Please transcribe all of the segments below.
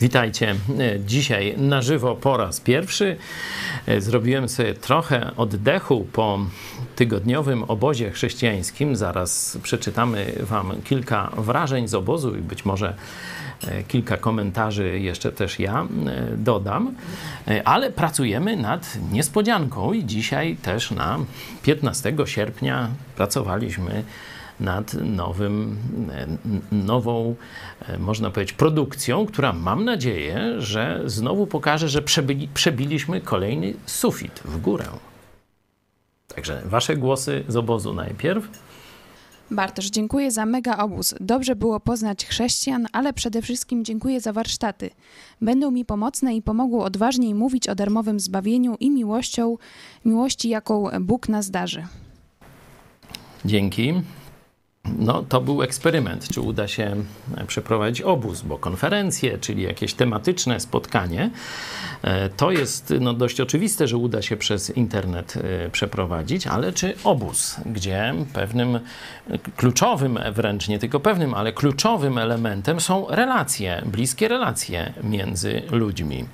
Witajcie. Dzisiaj na żywo po raz pierwszy. Zrobiłem sobie trochę oddechu po tygodniowym obozie chrześcijańskim. Zaraz przeczytamy Wam kilka wrażeń z obozu i być może e, kilka komentarzy jeszcze też ja e, dodam. E, ale pracujemy nad niespodzianką i dzisiaj też na 15 sierpnia pracowaliśmy nad nowym, nową, można powiedzieć, produkcją, która mam nadzieję, że znowu pokaże, że przebili, przebiliśmy kolejny sufit w górę. Także wasze głosy z obozu najpierw. Bartosz, dziękuję za mega obóz. Dobrze było poznać chrześcijan, ale przede wszystkim dziękuję za warsztaty. Będą mi pomocne i pomogą odważniej mówić o darmowym zbawieniu i miłością, miłości, jaką Bóg nas darzy. Dzięki. No, to był eksperyment, czy uda się przeprowadzić obóz, bo konferencje, czyli jakieś tematyczne spotkanie, e, to jest no, dość oczywiste, że uda się przez internet e, przeprowadzić, ale czy obóz, gdzie pewnym e, kluczowym, wręcz nie tylko pewnym, ale kluczowym elementem są relacje, bliskie relacje między ludźmi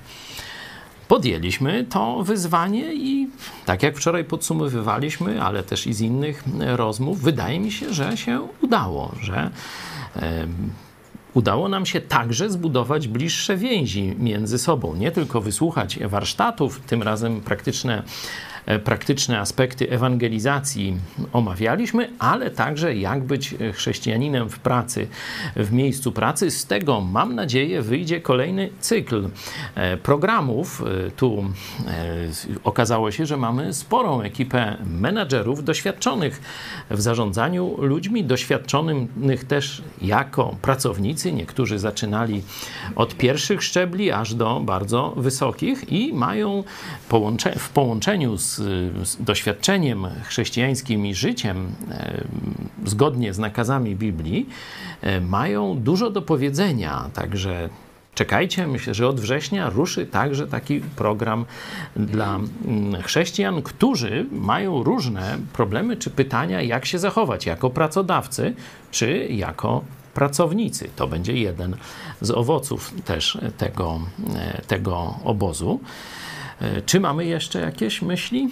podjęliśmy to wyzwanie i tak jak wczoraj podsumowywaliśmy, ale też i z innych rozmów, wydaje mi się, że się udało, że udało nam się także zbudować bliższe więzi między sobą. Nie tylko wysłuchać warsztatów, tym razem praktyczne praktyczne aspekty ewangelizacji omawialiśmy, ale także jak być chrześcijaninem w pracy, w miejscu pracy. Z tego, mam nadzieję, wyjdzie kolejny cykl e, programów. E, tu okazało się, że mamy sporą ekipę menadżerów doświadczonych w zarządzaniu ludźmi, doświadczonych też jako pracownicy. Niektórzy zaczynali od pierwszych szczebli aż do bardzo wysokich i mają połącze w połączeniu z z doświadczeniem chrześcijańskim i życiem e, zgodnie z nakazami Biblii e, mają dużo do powiedzenia. Także czekajcie, myślę, że od września ruszy także taki program dla chrześcijan, którzy mają różne problemy czy pytania, jak się zachować jako pracodawcy czy jako pracownicy. To będzie jeden z owoców też tego, e, tego obozu. E, czy mamy jeszcze jakieś myśli?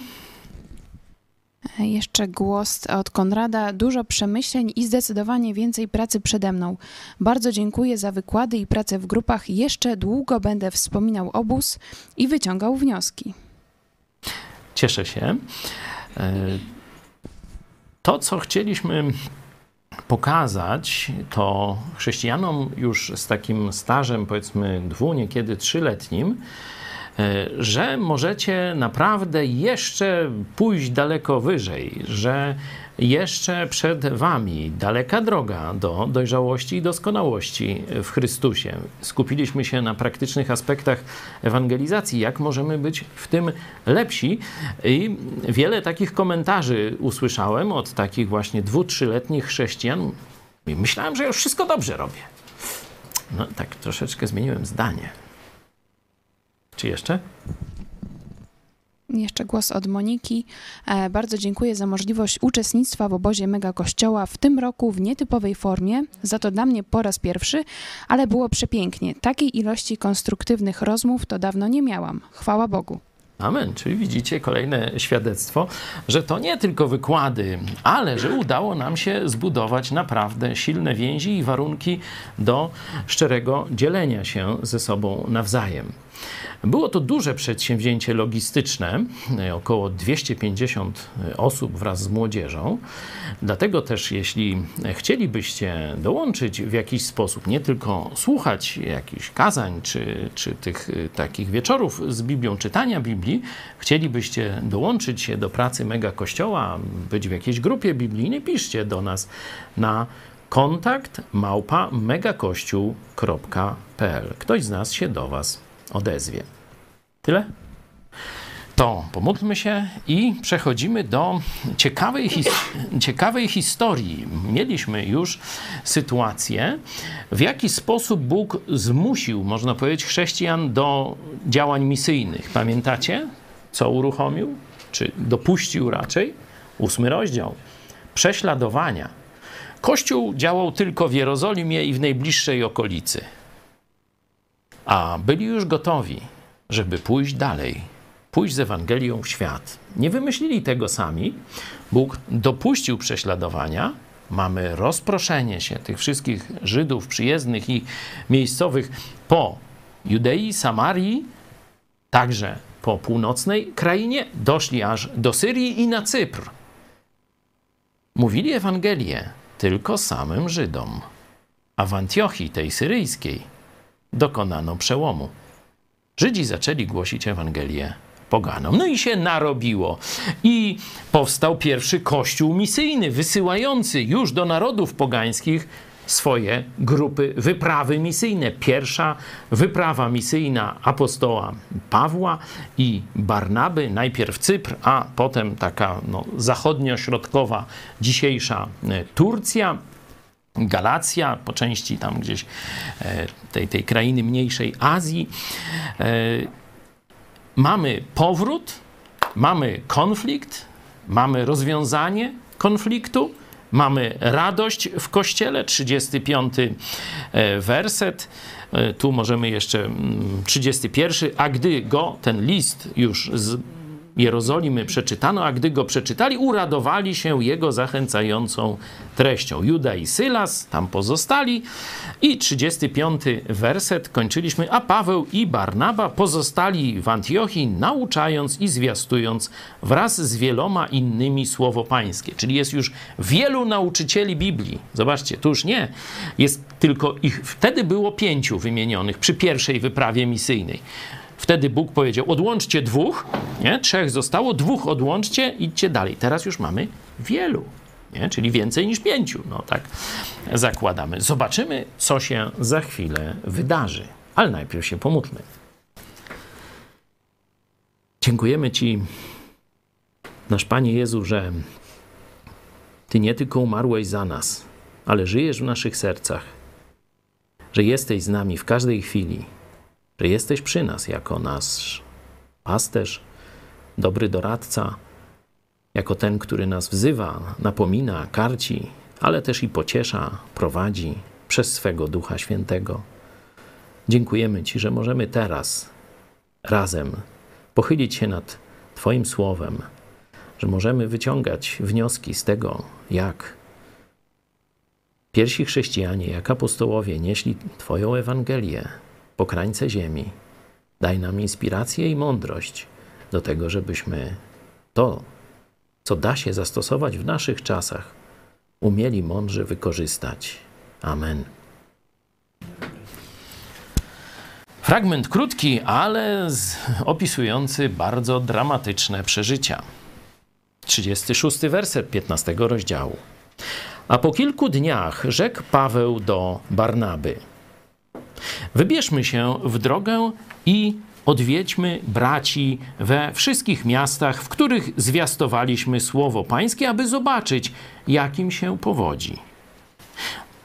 Jeszcze głos od Konrada. Dużo przemyśleń i zdecydowanie więcej pracy przede mną. Bardzo dziękuję za wykłady i pracę w grupach. Jeszcze długo będę wspominał obóz i wyciągał wnioski. Cieszę się. E, to, co chcieliśmy pokazać, to chrześcijanom już z takim stażem, powiedzmy, dwu, niekiedy trzyletnim, E, że możecie naprawdę jeszcze pójść daleko wyżej, że jeszcze przed Wami daleka droga do dojrzałości i doskonałości w Chrystusie. Skupiliśmy się na praktycznych aspektach ewangelizacji, jak możemy być w tym lepsi. I wiele takich komentarzy usłyszałem od takich właśnie dwu, trzyletnich chrześcijan. Myślałem, że już wszystko dobrze robię. No tak troszeczkę zmieniłem zdanie. Czy jeszcze? Jeszcze głos od Moniki. E, bardzo dziękuję za możliwość uczestnictwa w obozie Mega Kościoła w tym roku w nietypowej formie. Za to dla mnie po raz pierwszy, ale było przepięknie. Takiej ilości konstruktywnych rozmów to dawno nie miałam. Chwała Bogu. Amen. Czyli widzicie kolejne świadectwo, że to nie tylko wykłady, ale że udało nam się zbudować naprawdę silne więzi i warunki do szczerego dzielenia się ze sobą nawzajem. Było to duże przedsięwzięcie logistyczne, około 250 osób wraz z młodzieżą. Dlatego też, jeśli chcielibyście dołączyć w jakiś sposób, nie tylko słuchać jakichś kazań czy, czy tych takich wieczorów z Biblią, czytania Biblii, chcielibyście dołączyć się do pracy mega kościoła, być w jakiejś grupie biblijnej, piszcie do nas na kontakt małpa megakościół.pl. Ktoś z nas się do Was odezwie. Tyle? To pomódlmy się i przechodzimy do ciekawej, his ciekawej historii. Mieliśmy już sytuację, w jaki sposób Bóg zmusił, można powiedzieć, chrześcijan do działań misyjnych. Pamiętacie, co uruchomił? Czy dopuścił raczej? Ósmy rozdział. Prześladowania. Kościół działał tylko w Jerozolimie i w najbliższej okolicy. A byli już gotowi, żeby pójść dalej, pójść z Ewangelią w świat. Nie wymyślili tego sami. Bóg dopuścił prześladowania. Mamy rozproszenie się tych wszystkich Żydów przyjezdnych i miejscowych po Judei, Samarii, także po północnej krainie, doszli aż do Syrii i na Cypr. Mówili Ewangelię tylko samym Żydom, a w Antiochii, tej syryjskiej, dokonano przełomu. Żydzi zaczęli głosić Ewangelię poganom. No i się narobiło. I powstał pierwszy kościół misyjny, wysyłający już do narodów pogańskich swoje grupy wyprawy misyjne. Pierwsza wyprawa misyjna apostoła Pawła i Barnaby, najpierw Cypr, a potem taka no, zachodnio-środkowa, dzisiejsza e, Turcja. Galacja, po części tam gdzieś e, tej, tej krainy mniejszej Azji. E, mamy powrót, mamy konflikt, mamy rozwiązanie konfliktu, mamy radość w kościele, 35 e, werset. Tu możemy jeszcze 31, mm, a gdy go, ten list już z Jerozolimy przeczytano, a gdy go przeczytali, uradowali się jego zachęcającą treścią. Juda i Sylas tam pozostali i 35 werset kończyliśmy, a Paweł i Barnaba pozostali w Antiochii, nauczając i zwiastując wraz z wieloma innymi słowo pańskie. Czyli jest już wielu nauczycieli Biblii. Zobaczcie, tu już nie. Jest tylko ich, wtedy było pięciu wymienionych przy pierwszej wyprawie misyjnej. Wtedy Bóg powiedział: odłączcie dwóch, nie? trzech zostało, dwóch odłączcie, idźcie dalej. Teraz już mamy wielu, nie? czyli więcej niż pięciu. No tak zakładamy. Zobaczymy, co się za chwilę wydarzy. Ale najpierw się pomódlmy. Dziękujemy Ci, nasz Panie Jezu, że Ty nie tylko umarłeś za nas, ale żyjesz w naszych sercach, że jesteś z nami w każdej chwili że jesteś przy nas jako nasz pasterz, dobry doradca, jako ten, który nas wzywa, napomina, karci, ale też i pociesza, prowadzi przez swego Ducha Świętego. Dziękujemy Ci, że możemy teraz razem pochylić się nad Twoim Słowem, że możemy wyciągać wnioski z tego, jak pierwsi chrześcijanie, jak apostołowie nieśli Twoją Ewangelię, po krańce ziemi. Daj nam inspirację i mądrość do tego, żebyśmy to, co da się zastosować w naszych czasach, umieli mądrze wykorzystać. Amen. Fragment krótki, ale opisujący bardzo dramatyczne przeżycia. 36 werset 15 rozdziału. A po kilku dniach rzekł Paweł do Barnaby – Wybierzmy się w drogę i odwiedźmy braci we wszystkich miastach, w których zwiastowaliśmy słowo Pańskie, aby zobaczyć, jakim się powodzi.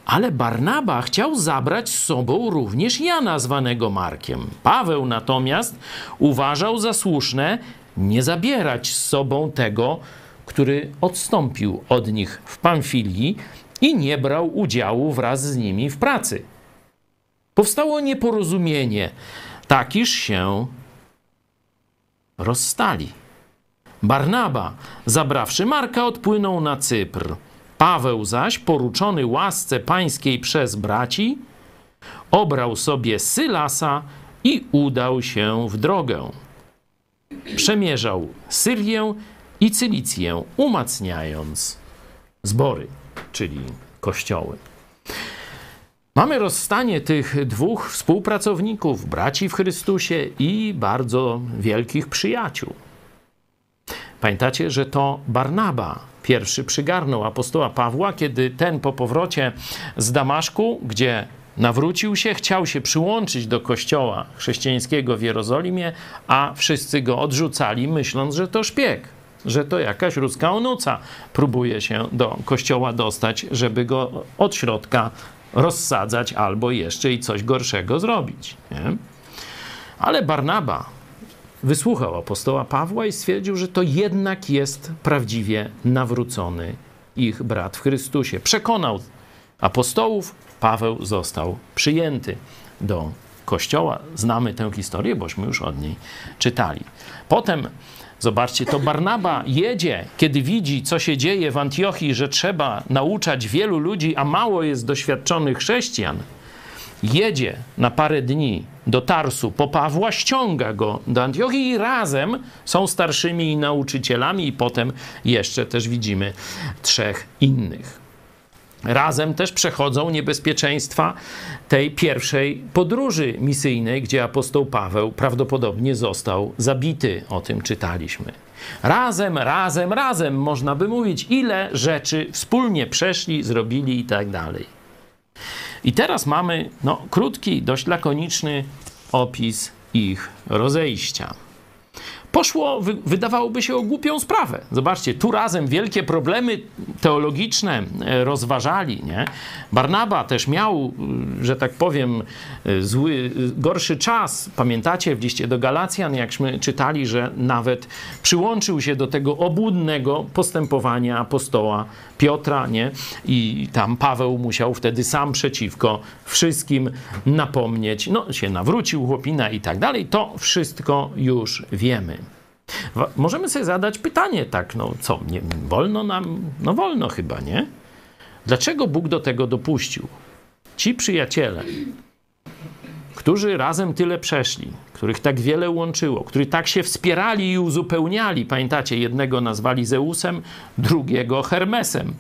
Ale Barnaba chciał zabrać z sobą również Jana, zwanego Markiem. Paweł natomiast uważał za słuszne nie zabierać z sobą tego, który odstąpił od nich w Pamfilii i nie brał udziału wraz z nimi w pracy. Powstało nieporozumienie, takiż się rozstali. Barnaba, zabrawszy Marka, odpłynął na Cypr. Paweł zaś, poruczony łasce pańskiej przez braci, obrał sobie Sylasa i udał się w drogę. Przemierzał Syrię i Cylicję, umacniając zbory, czyli kościoły. Mamy rozstanie tych dwóch współpracowników, braci w Chrystusie i bardzo wielkich przyjaciół. Pamiętacie, że to Barnaba pierwszy przygarnął apostoła Pawła, kiedy ten po powrocie z Damaszku, gdzie nawrócił się, chciał się przyłączyć do kościoła chrześcijańskiego w Jerozolimie, a wszyscy go odrzucali, myśląc, że to szpieg, że to jakaś ruska onuca próbuje się do kościoła dostać, żeby go od środka rozsadzać albo jeszcze i coś gorszego zrobić. Nie? Ale Barnaba wysłuchał apostoła Pawła i stwierdził, że to jednak jest prawdziwie nawrócony ich brat w Chrystusie. Przekonał apostołów, Paweł został przyjęty do kościoła. Znamy tę historię, bośmy już od niej czytali. Potem Zobaczcie, to Barnaba jedzie, kiedy widzi, co się dzieje w Antiochii, że trzeba nauczać wielu ludzi, a mało jest doświadczonych chrześcijan. Jedzie na parę dni do Tarsu po Pawła, ściąga go do Antiochii i razem są starszymi nauczycielami, i potem jeszcze też widzimy trzech innych. Razem też przechodzą niebezpieczeństwa tej pierwszej podróży misyjnej, gdzie apostoł Paweł prawdopodobnie został zabity. O tym czytaliśmy. Razem, razem, razem można by mówić, ile rzeczy wspólnie przeszli, zrobili i tak dalej. I teraz mamy no, krótki, dość lakoniczny opis ich rozejścia poszło, wydawałoby się, o głupią sprawę. Zobaczcie, tu razem wielkie problemy teologiczne e, rozważali. Nie? Barnaba też miał, e, że tak powiem, e, zły, gorszy czas. Pamiętacie w liście do Galacjan, jakśmy czytali, że nawet przyłączył się do tego obłudnego postępowania apostoła Piotra, nie? I tam Paweł musiał wtedy sam przeciwko wszystkim napomnieć. No, się nawrócił chłopina i tak dalej. To wszystko już wiemy. Możemy sobie zadać pytanie, tak, no co, nie, wolno nam? No wolno chyba, nie? Dlaczego Bóg do tego dopuścił? Ci przyjaciele, którzy razem tyle przeszli, których tak wiele łączyło, którzy tak się wspierali i uzupełniali. Pamiętacie, jednego nazwali Zeusem, drugiego Hermesem,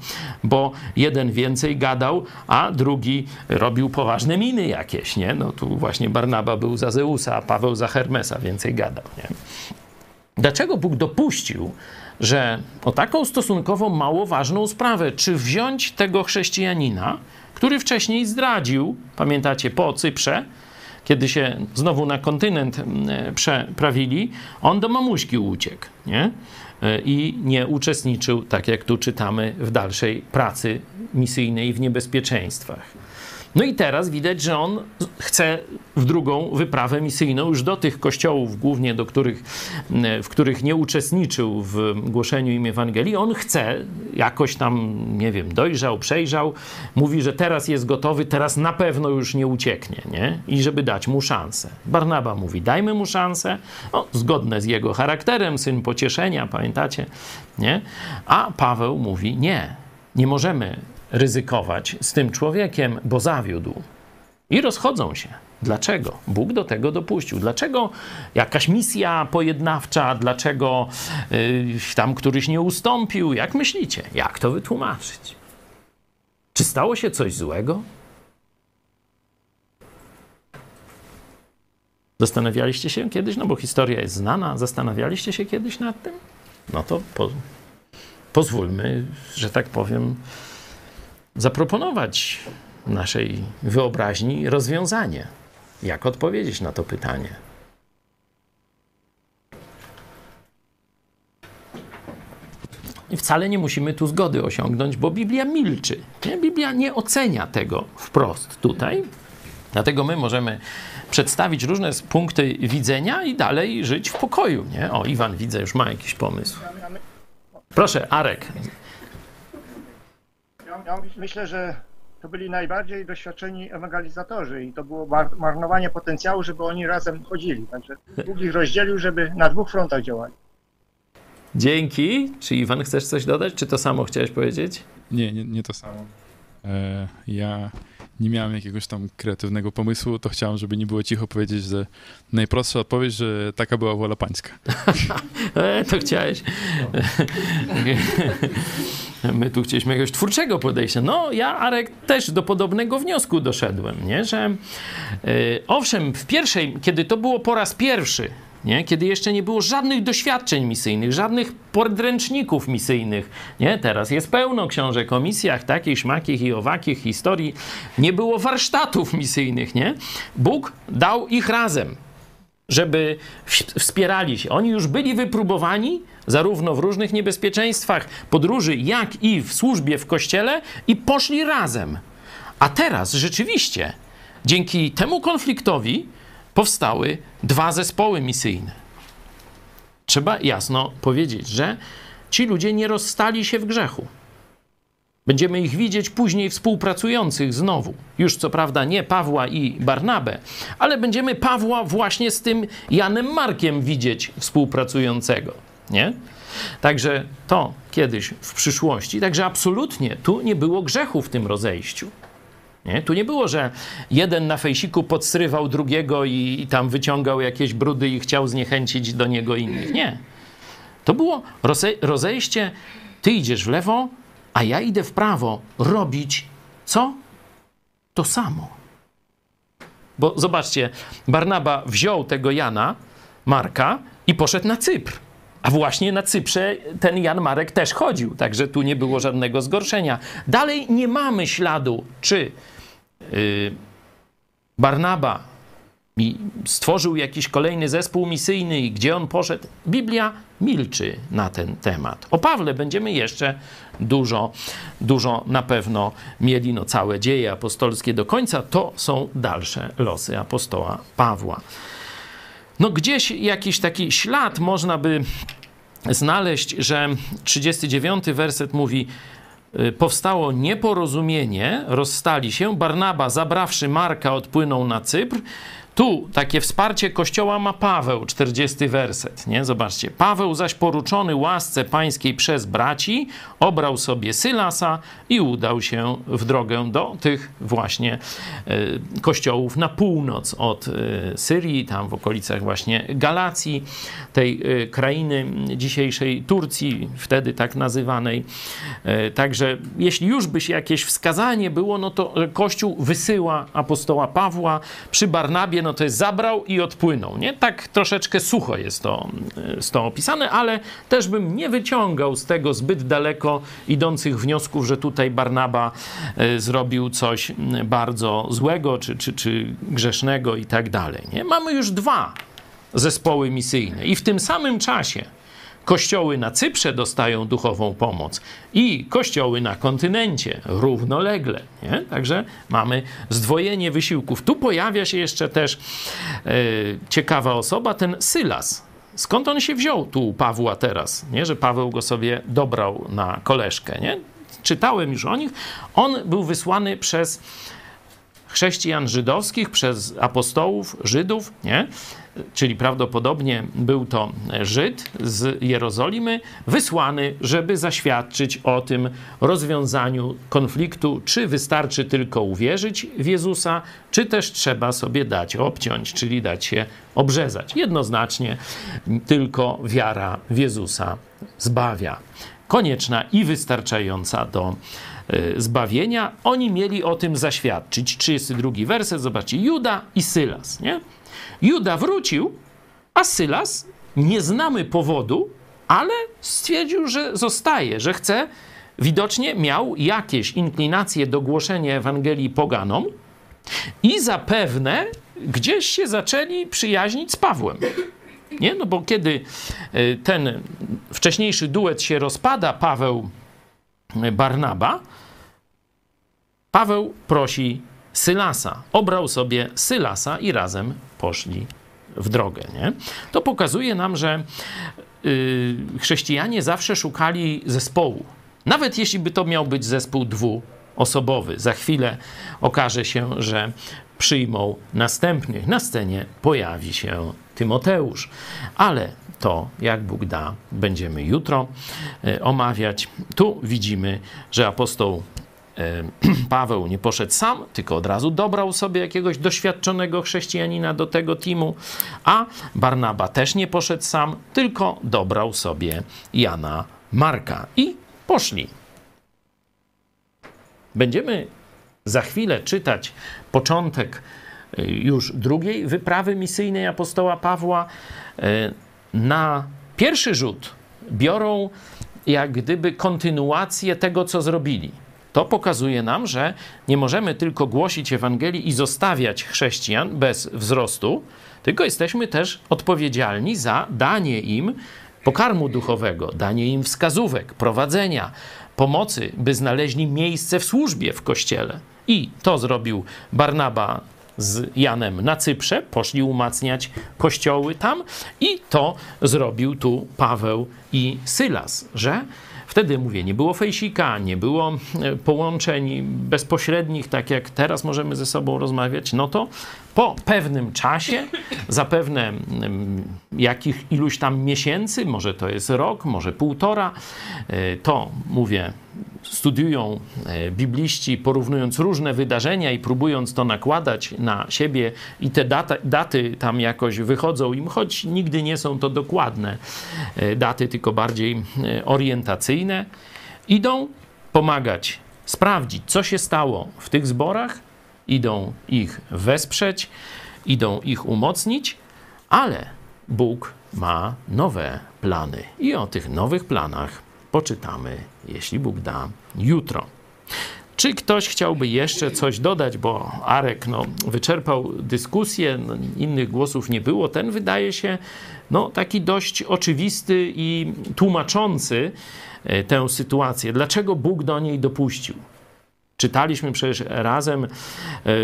bo jeden więcej gadał, a drugi robił poważne miny jakieś, nie? No tu właśnie Barnaba był za Zeusa, a Paweł za Hermesa więcej gadał, nie? Dlaczego Bóg dopuścił, że o taką stosunkowo mało ważną sprawę, czy wziąć tego chrześcijanina, który wcześniej zdradził, pamiętacie, po Cyprze, kiedy się znowu na kontynent mm, przeprawili, on do mamuśki uciekł, nie? I nie uczestniczył, tak jak tu czytamy, w dalszej pracy misyjnej w niebezpieczeństwach. No i teraz widać, że on chce w drugą wyprawę misyjną już do tych kościołów, głównie do których, w których nie uczestniczył w głoszeniu im Ewangelii. On chce, jakoś tam, nie wiem, dojrzał, przejrzał, mówi, że teraz jest gotowy, teraz na pewno już nie ucieknie, nie? I żeby dać mu szansę. Barnaba mówi, dajmy mu szansę, no, zgodne z jego charakterem, syn pocieszenia, pamiętacie, nie? A Paweł mówi, nie, nie możemy ryzykować z tym człowiekiem, bo zawiódł. I rozchodzą się. Dlaczego? Bóg do tego dopuścił. Dlaczego jakaś misja pojednawcza? Dlaczego yy, tam któryś nie ustąpił? Jak myślicie? Jak to wytłumaczyć? Czy stało się coś złego? Zastanawialiście się kiedyś, no bo historia jest znana, zastanawialiście się kiedyś nad tym? No to po, pozwólmy, że tak powiem, zaproponować naszej wyobraźni rozwiązanie. Jak odpowiedzieć na to pytanie? I wcale nie musimy tu zgody osiągnąć, bo Biblia milczy. Nie? Biblia nie ocenia tego wprost tutaj. Dlatego my możemy przedstawić różne punkty widzenia i dalej żyć w pokoju. Nie? O, Iwan widzę, już ma jakiś pomysł. Proszę, Arek, ja myślę, że to byli najbardziej doświadczeni ewangelizatorzy i to było marnowanie potencjału, żeby oni razem chodzili. Także Bóg ich rozdzielił, żeby na dwóch frontach działali. Dzięki. Czy Iwan chcesz coś dodać? Czy to samo chciałeś powiedzieć? Nie, nie, nie to samo. E, ja nie miałem jakiegoś tam kreatywnego pomysłu, to chciałem, żeby nie było cicho powiedzieć, że najprostsza odpowiedź, że taka była wola pańska. e, to chciałeś. My tu chcieliśmy jakiegoś twórczego podejścia. No, ja, Arek, też do podobnego wniosku doszedłem, nie? że yy, owszem, w pierwszej, kiedy to było po raz pierwszy, nie? kiedy jeszcze nie było żadnych doświadczeń misyjnych, żadnych podręczników misyjnych. Nie? Teraz jest pełno książek o misjach, takich, śmakich i owakich historii. Nie było warsztatów misyjnych. Nie? Bóg dał ich razem, żeby wspierali się. Oni już byli wypróbowani zarówno w różnych niebezpieczeństwach podróży, jak i w służbie w kościele i poszli razem. A teraz rzeczywiście dzięki temu konfliktowi powstały dwa zespoły misyjne. Trzeba jasno powiedzieć, że ci ludzie nie rozstali się w grzechu. Będziemy ich widzieć później współpracujących znowu. Już co prawda nie Pawła i Barnabę, ale będziemy Pawła właśnie z tym Janem Markiem widzieć współpracującego. Nie? Także to kiedyś w przyszłości. Także absolutnie tu nie było grzechu w tym rozejściu. Nie? Tu nie było, że jeden na fejsiku podstrywał drugiego i, i tam wyciągał jakieś brudy i chciał zniechęcić do niego innych. Nie. To było rozejście, ty idziesz w lewo, a ja idę w prawo robić co? To samo. Bo zobaczcie, Barnaba wziął tego Jana, Marka i poszedł na Cypr. A właśnie na Cyprze ten Jan Marek też chodził, także tu nie było żadnego zgorszenia. Dalej nie mamy śladu, czy yy, Barnaba stworzył jakiś kolejny zespół misyjny i gdzie on poszedł. Biblia milczy na ten temat. O Pawle będziemy jeszcze dużo, dużo na pewno mieli. No, całe dzieje apostolskie do końca to są dalsze losy apostoła Pawła. No gdzieś jakiś taki ślad można by znaleźć, że 39 werset mówi y, powstało nieporozumienie, rozstali się, Barnaba zabrawszy Marka odpłynął na Cypr, tu takie wsparcie Kościoła ma Paweł, 40 werset, nie? Zobaczcie. Paweł zaś poruczony łasce pańskiej przez braci, obrał sobie Sylasa i udał się w drogę do tych właśnie e, kościołów na północ od e, Syrii, tam w okolicach właśnie Galacji, tej e, krainy dzisiejszej Turcji, wtedy tak nazywanej. Także jeśli już by się jakieś wskazanie było, no to Kościół wysyła apostoła Pawła przy Barnabie no to jest zabrał i odpłynął, nie? Tak troszeczkę sucho jest to, jest to opisane, ale też bym nie wyciągał z tego zbyt daleko idących wniosków, że tutaj Barnaba e, zrobił coś bardzo złego, czy, czy, czy grzesznego i tak dalej, nie? Mamy już dwa zespoły misyjne i w tym samym czasie Kościoły na Cyprze dostają duchową pomoc i kościoły na kontynencie równolegle. Nie? Także mamy zdwojenie wysiłków. Tu pojawia się jeszcze też e, ciekawa osoba, ten Sylas. Skąd on się wziął tu u Pawła teraz? Nie? Że Paweł go sobie dobrał na koleżkę. Nie? Czytałem już o nich. On był wysłany przez chrześcijan żydowskich, przez apostołów Żydów, nie? Czyli prawdopodobnie był to Żyd z Jerozolimy, wysłany, żeby zaświadczyć o tym rozwiązaniu konfliktu, czy wystarczy tylko uwierzyć w Jezusa, czy też trzeba sobie dać obciąć, czyli dać się obrzezać. Jednoznacznie tylko wiara w Jezusa zbawia. Konieczna i wystarczająca do zbawienia. Oni mieli o tym zaświadczyć. 32 werset, zobaczcie, Juda i Sylas, nie? Juda wrócił, a Sylas nie znamy powodu, ale stwierdził, że zostaje, że chce. Widocznie miał jakieś inklinacje do głoszenia Ewangelii poganom i zapewne gdzieś się zaczęli przyjaźnić z Pawłem. Nie? No bo kiedy e, ten wcześniejszy duet się rozpada, Paweł Barnaba, Paweł prosi Sylasa. Obrał sobie Sylasa i razem poszli w drogę. Nie? To pokazuje nam, że yy, chrześcijanie zawsze szukali zespołu. Nawet jeśli by to miał być zespół dwuosobowy. Za chwilę okaże się, że przyjmą następnych. Na scenie pojawi się Tymoteusz. Ale to, jak Bóg da, będziemy jutro y, omawiać. Tu widzimy, że apostoł Paweł nie poszedł sam, tylko od razu dobrał sobie jakiegoś doświadczonego chrześcijanina do tego teamu, a Barnaba też nie poszedł sam, tylko dobrał sobie Jana Marka i poszli. Będziemy za chwilę czytać początek już drugiej wyprawy misyjnej apostoła Pawła. Y, na pierwszy rzut biorą jak gdyby kontynuację tego, co zrobili. To pokazuje nam, że nie możemy tylko głosić Ewangelii i zostawiać chrześcijan bez wzrostu, tylko jesteśmy też odpowiedzialni za danie im pokarmu duchowego, danie im wskazówek, prowadzenia, pomocy, by znaleźli miejsce w służbie w kościele. I to zrobił Barnaba z Janem na Cyprze, poszli umacniać kościoły tam, i to zrobił tu Paweł i Sylas, że Wtedy mówię, nie było fejsika, nie było e, połączeń bezpośrednich, tak jak teraz możemy ze sobą rozmawiać, no to po pewnym czasie, zapewne mm, jakich iluś tam miesięcy, może to jest rok, może półtora, e, to mówię, studiują e, bibliści, porównując różne wydarzenia i próbując to nakładać na siebie, i te data, daty tam jakoś wychodzą im, choć nigdy nie są to dokładne e, daty, tylko bardziej orientacyjne, idą pomagać, sprawdzić, co się stało w tych zborach idą ich wesprzeć, idą ich umocnić, ale Bóg ma nowe plany. I o tych nowych planach poczytamy, jeśli Bóg da, jutro. Czy ktoś chciałby jeszcze coś dodać, bo Arek no, wyczerpał dyskusję, no, innych głosów nie było. Ten wydaje się no, taki dość oczywisty i tłumaczący e, tę sytuację. Dlaczego Bóg do niej dopuścił? Czytaliśmy przecież razem e,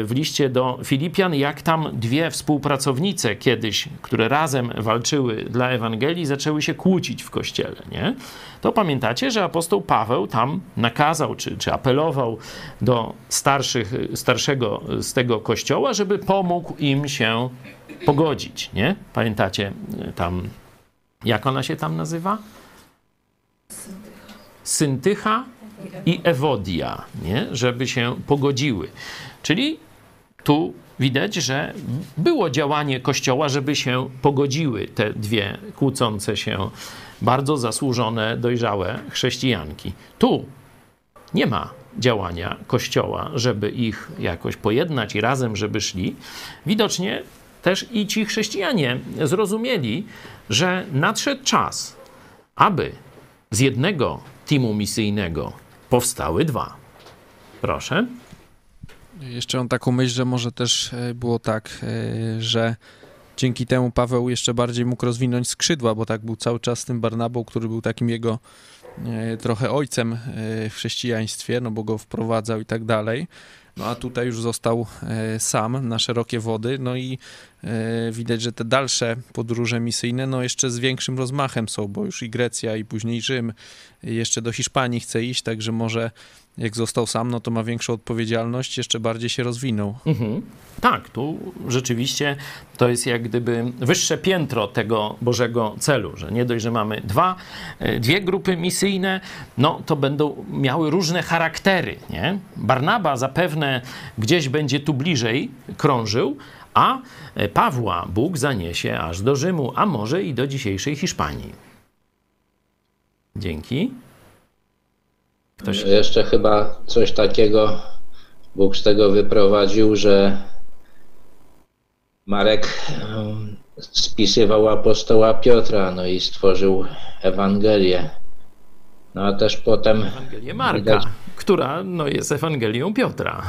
w liście do Filipian, jak tam dwie współpracownice kiedyś, które razem walczyły dla Ewangelii, zaczęły się kłócić w kościele. Nie? To pamiętacie, że apostoł Paweł tam nakazał czy, czy apelował do starszych, starszego z tego kościoła, żeby pomógł im się pogodzić. Nie? Pamiętacie e, tam, jak ona się tam nazywa? Syntycha i Ewodia, nie? żeby się pogodziły. Czyli tu widać, że było działanie Kościoła, żeby się pogodziły te dwie kłócące się, bardzo zasłużone, dojrzałe chrześcijanki. Tu nie ma działania Kościoła, żeby ich jakoś pojednać i razem, żeby szli. Widocznie też i ci chrześcijanie zrozumieli, że nadszedł czas, aby z jednego teamu misyjnego powstały dwa. Proszę. Jeszcze mam taką myśl, że może też e, było tak, e, że dzięki temu Paweł jeszcze bardziej mógł rozwinąć skrzydła, bo tak był cały czas tym Barnabą, który był takim jego e, trochę ojcem w chrześcijaństwie, no bo go wprowadzał i tak dalej. No a tutaj już został sam na szerokie wody, no i widać, że te dalsze podróże misyjne, no jeszcze z większym rozmachem są, bo już i Grecja, i później Rzym, jeszcze do Hiszpanii chce iść, także może jak został sam, no to ma większą odpowiedzialność, jeszcze bardziej się rozwinął. Mhm. Tak, tu rzeczywiście to jest jak gdyby wyższe piętro tego Bożego celu, że nie dość, że mamy dwa, e, dwie grupy misyjne, no to będą miały różne charaktery, nie? Barnaba zapewne gdzieś będzie tu bliżej krążył, a Pawła Bóg zaniesie aż do Rzymu, a może i do dzisiejszej Hiszpanii. Dzięki. Ktoś... Jeszcze chyba coś takiego Bóg z tego wyprowadził, że Marek spisywał apostoła Piotra, no i stworzył Ewangelię. No a też potem. Ewangelię Marka, widać... która no, jest Ewangelią Piotra.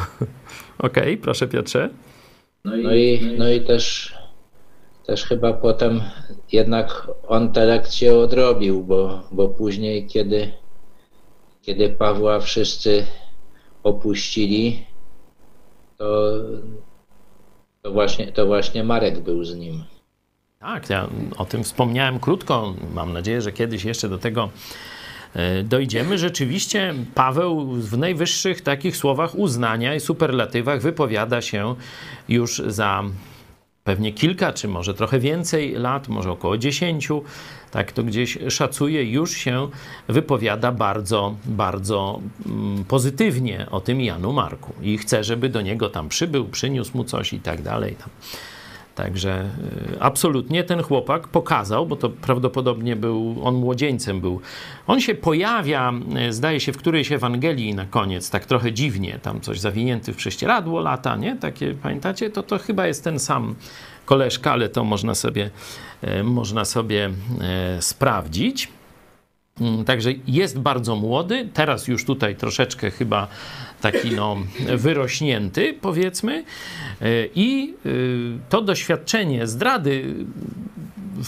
Okej, okay, proszę Piotrze. No i, no i, no i też też chyba potem jednak on tę lekcję odrobił, bo, bo później, kiedy, kiedy Pawła wszyscy opuścili, to, to, właśnie, to właśnie Marek był z nim. Tak, ja o tym wspomniałem krótko. Mam nadzieję, że kiedyś jeszcze do tego dojdziemy. Rzeczywiście Paweł w najwyższych takich słowach uznania i superlatywach wypowiada się już za pewnie kilka, czy może trochę więcej lat, może około dziesięciu, tak to gdzieś szacuje, już się wypowiada bardzo, bardzo mm, pozytywnie o tym Janu Marku i chce, żeby do niego tam przybył, przyniósł mu coś i tak dalej. Także y, absolutnie ten chłopak pokazał, bo to prawdopodobnie był, on młodzieńcem był. On się pojawia, y, zdaje się, w którejś Ewangelii na koniec, tak trochę dziwnie, tam coś zawinięty w prześcieradło lata, nie? Takie, pamiętacie? To, to chyba jest ten sam koleżka, ale to można sobie, y, można sobie sprawdzić. Mm, także jest bardzo młody, teraz już tutaj troszeczkę chyba taki no, wyrośnięty, powiedzmy. I y, to doświadczenie zdrady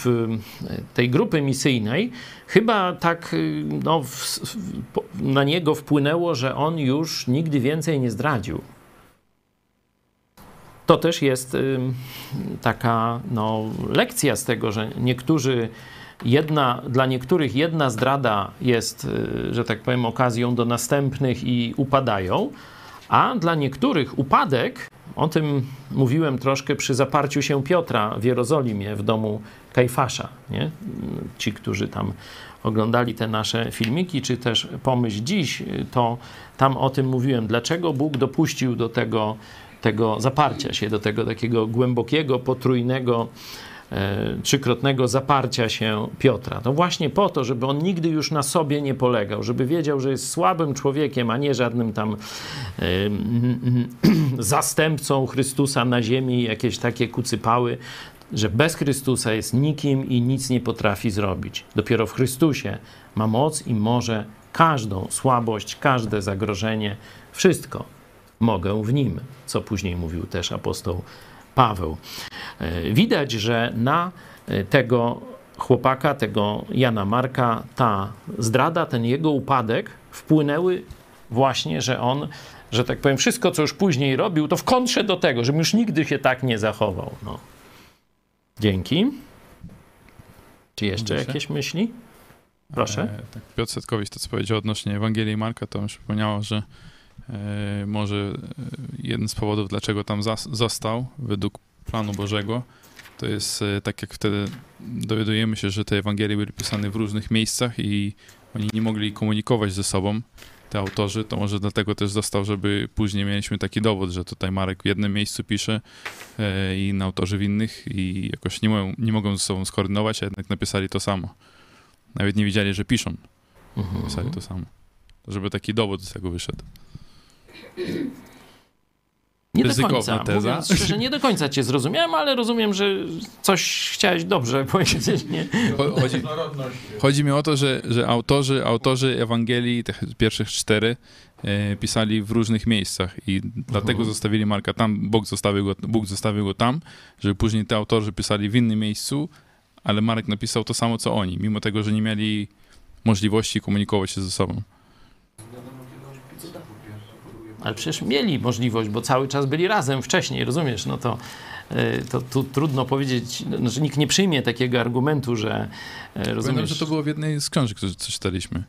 w tej grupy misyjnej chyba tak no, w, na niego wpłynęło, że on już nigdy więcej nie zdradził. To też jest taka no, lekcja z tego, że niektórzy jedna, dla niektórych jedna zdrada jest, y, że tak powiem, okazją do następnych i upadają, a dla niektórych upadek, o tym mówiłem troszkę przy zaparciu się Piotra w Jerozolimie w domu Kajfasza, nie? Ci, którzy tam oglądali te nasze filmiki, czy też pomyśl dziś, to tam o tym mówiłem, dlaczego Bóg dopuścił do tego, tego zaparcia się, do tego takiego głębokiego, potrójnego, trzykrotnego zaparcia się Piotra. To właśnie po to, żeby on nigdy już na sobie nie polegał, żeby wiedział, że jest słabym człowiekiem, a nie żadnym tam e, zastępcą Chrystusa na ziemi, jakieś takie kucypały, że bez Chrystusa jest nikim i nic nie potrafi zrobić. Dopiero w Chrystusie ma moc i może każdą słabość, każde zagrożenie, wszystko mogę w nim, co później mówił też apostoł Paweł. E, widać, że na e, tego chłopaka, tego Jana Marka, ta zdrada, ten jego upadek wpłynęły właśnie, że on, że tak powiem, wszystko, co już później robił, to w kontrze do tego, żebym już nigdy się tak nie zachował. No. Dzięki. Czy jeszcze Proszę. jakieś myśli? Proszę. E, tak, Piotr Setkowicz to, co powiedział odnośnie Ewangelii Marka, to mi przypomniało, że e, może e, jeden z powodów, dlaczego tam zas, został według planu Bożego, to jest e, tak jak wtedy dowiadujemy się, że te Ewangelie były pisane w różnych miejscach i oni nie mogli komunikować ze sobą, te autorzy, to może dlatego też został, żeby później mieliśmy taki dowód, że tutaj Marek w jednym miejscu pisze e, i inni autorzy w innych i jakoś nie, mogą, nie mogą ze sobą skoordynować, a jednak napisali to samo. Nawet nie wiedzieli, że piszą. Mhm. Pisali to samo. To żeby taki dowód z tego wyszedł. Nie do końca. teza. Mówiąc szczerze, nie do końca cię zrozumiałem, ale rozumiem, że coś chciałeś dobrze powiedzieć, nie? Cho- Chodzi, chodzi mi o to, że, że autorzy, autorzy Ewangelii, tych pierwszych cztery, e, pisali w różnych miejscach i dlatego Mhm. zostawili Marka tam, Bóg zostawił, go, Bóg zostawił go tam, żeby później te autorzy pisali w innym miejscu, ale Marek napisał to samo, co oni, mimo tego, że nie mieli możliwości komunikować się ze sobą. Ale przecież mieli możliwość, bo cały czas byli razem wcześniej, rozumiesz? No to, y, to tu trudno powiedzieć, no, że nikt nie przyjmie takiego argumentu, że y, Pamiętam, rozumiesz. że to było w jednej z książek, co czytaliśmy.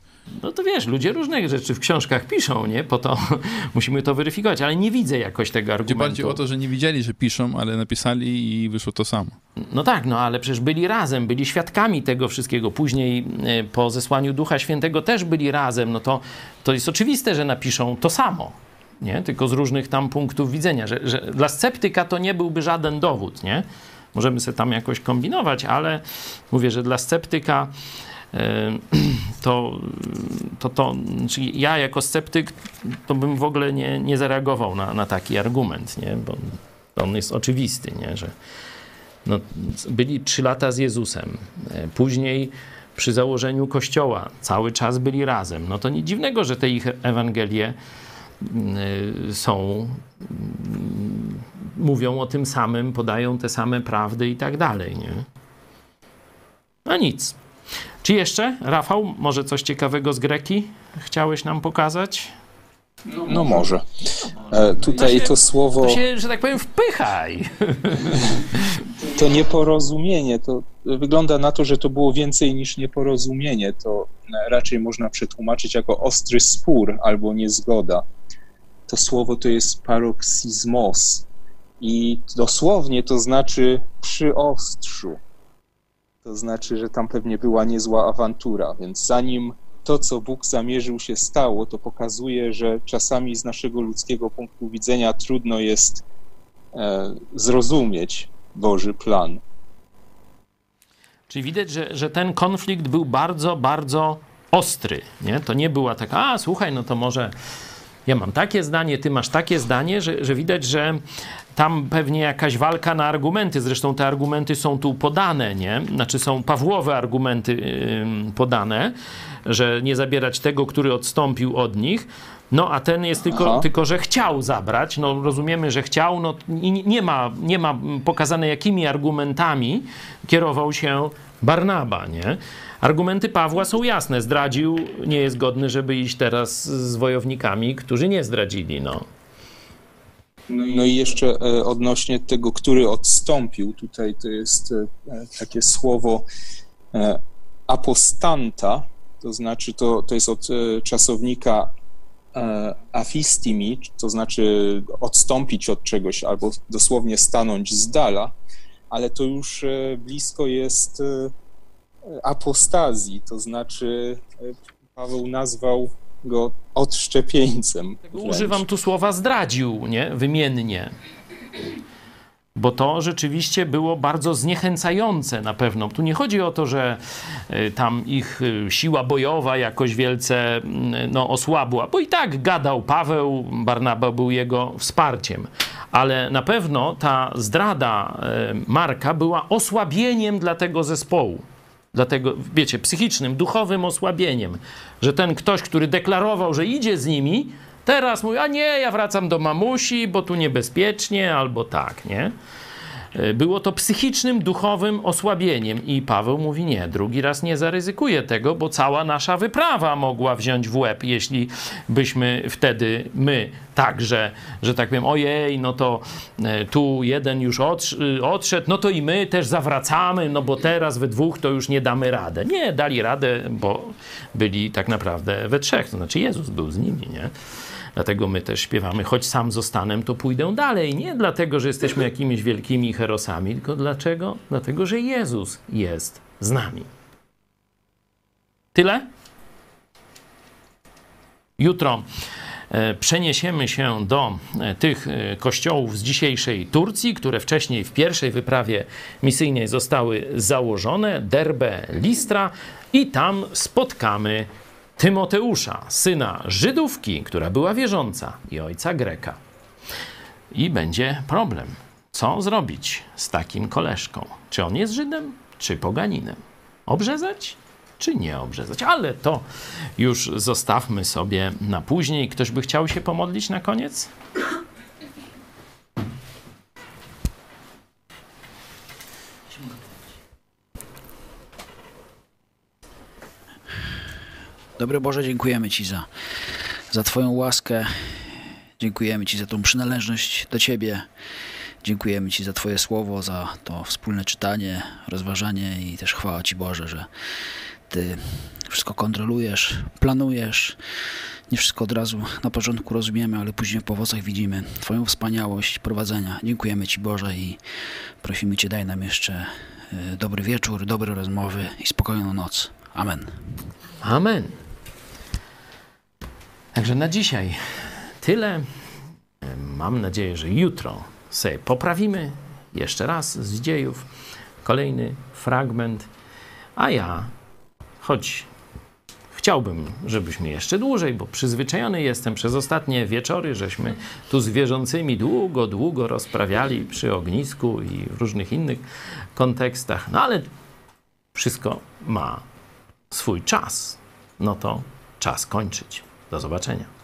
No to wiesz, ludzie różne rzeczy w książkach piszą, nie? Po to musimy to weryfikować, ale nie widzę jakoś tego Chodzi argumentu. bardziej o to, że nie widzieli, że piszą, ale napisali i wyszło to samo. No tak, no ale przecież byli razem, byli świadkami tego wszystkiego. Później e, po zesłaniu Ducha Świętego też byli razem. No to, to jest oczywiste, że napiszą to samo. Nie? Tylko z różnych tam punktów widzenia, że, że dla sceptyka to nie byłby żaden dowód, nie? Możemy sobie tam jakoś kombinować, ale mówię, że dla sceptyka to, to, to znaczy ja jako sceptyk to bym w ogóle nie, nie zareagował na, na taki argument, nie? Bo on jest oczywisty, nie? że no, byli trzy lata z Jezusem. E, Później przy założeniu kościoła cały czas byli razem. No to nic dziwnego, że te ich Ewangelie są, mm, mówią o tym samym, podają te same prawdy i tak dalej, nie? No nic. Czy jeszcze, Rafał, może coś ciekawego z Greki chciałeś nam pokazać? No może. E, tutaj się- to słowo, To się, że tak powiem, wpychaj. to nieporozumienie, to wygląda na to, że to było więcej niż nieporozumienie. To raczej można przetłumaczyć jako ostry spór albo niezgoda. To słowo to jest paroxizmos i dosłownie to znaczy przy ostrzu. To znaczy, że tam pewnie była niezła awantura, więc zanim to, co Bóg zamierzył się stało, to pokazuje, że czasami z naszego ludzkiego punktu widzenia trudno jest e, zrozumieć Boży plan. Czyli widać, że, że ten konflikt był bardzo, bardzo ostry. Nie? To nie była taka, a słuchaj, no to może ja mam takie zdanie, ty masz takie zdanie, że, że widać, że tam pewnie jakaś walka na argumenty. Zresztą te argumenty są tu podane, nie? Znaczy są Pawłowe argumenty ym, podane, że nie zabierać tego, który odstąpił od nich. No a ten jest tylko, Aha. tylko że chciał zabrać. No rozumiemy, że chciał. No i nie ma, nie ma pokazane, jakimi argumentami kierował się Barnaba, nie? Argumenty Pawła są jasne. Zdradził, nie jest godny, żeby iść teraz z wojownikami, którzy nie zdradzili, no. No i jeszcze e, odnośnie tego, który odstąpił, tutaj to jest e, takie słowo e, apostanta, to znaczy to, to jest od e, czasownika e, afistimi, to znaczy odstąpić od czegoś albo dosłownie stanąć z dala, ale to już e, blisko jest apostazji, to znaczy Paweł nazwał go odszczepieńcem. Wręcz. Używam tu słowa zdradził, nie? Wymiennie. Bo to rzeczywiście było bardzo zniechęcające na pewno. Tu nie chodzi o to, że tam ich siła bojowa jakoś wielce mm, no, osłabła, bo i tak gadał Paweł, Barnaba był jego wsparciem. Ale na pewno ta zdrada y, Marka była osłabieniem dla tego zespołu. Dlatego, wiecie, psychicznym, duchowym osłabieniem, że ten ktoś, który deklarował, że idzie z nimi, teraz mówi, a nie, ja wracam do mamusi, bo tu niebezpiecznie, albo tak, nie? E, było to psychicznym, duchowym osłabieniem. I Paweł mówi: Nie, drugi raz nie zaryzykuję tego, bo cała nasza wyprawa mogła wziąć w łeb, jeśli byśmy wtedy my także, że tak powiem, ojej, no to e, tu jeden już odszedł, no to i my też zawracamy, no bo teraz we dwóch to już nie damy radę. Nie, dali radę, bo byli tak naprawdę we trzech, to znaczy Jezus był z nimi, nie? Dlatego my też śpiewamy, choć sam zostanę, to pójdę dalej. Nie dlatego, że jesteśmy jakimiś wielkimi herosami, tylko dlaczego? Dlatego, że Jezus jest z nami. Tyle? Jutro e, przeniesiemy się do e, tych e, kościołów z dzisiejszej Turcji, które wcześniej w pierwszej wyprawie misyjnej zostały założone, Derbe, Listra i tam spotkamy Tymoteusza, syna Żydówki, która była wierząca i ojca Greka. I będzie problem. Co zrobić z takim koleżką? Czy on jest Żydem, czy poganinem? Obrzezać, czy nie obrzezać? Ale to już zostawmy sobie na później. Ktoś by chciał się pomodlić na koniec? Dobry Boże, dziękujemy Ci za, za Twoją łaskę. Dziękujemy Ci za tą przynależność do Ciebie. Dziękujemy Ci za Twoje słowo, za to wspólne czytanie, rozważanie i też chwała Ci Boże, że Ty wszystko kontrolujesz, planujesz. Nie wszystko od razu na początku rozumiemy, ale później po owocach widzimy Twoją wspaniałość prowadzenia. Dziękujemy Ci Boże i prosimy Cię, daj nam jeszcze e, dobry wieczór, dobre rozmowy i spokojną noc. Amen. Amen. Także na dzisiaj tyle. Mam nadzieję, że jutro sobie poprawimy jeszcze raz z dziejów kolejny fragment, a ja, choć chciałbym, żebyśmy jeszcze dłużej, bo przyzwyczajony jestem przez ostatnie wieczory, żeśmy tu z wierzącymi długo, długo rozprawiali przy ognisku i w różnych innych kontekstach, no ale wszystko ma swój czas. No to czas kończyć. Do zobaczenia.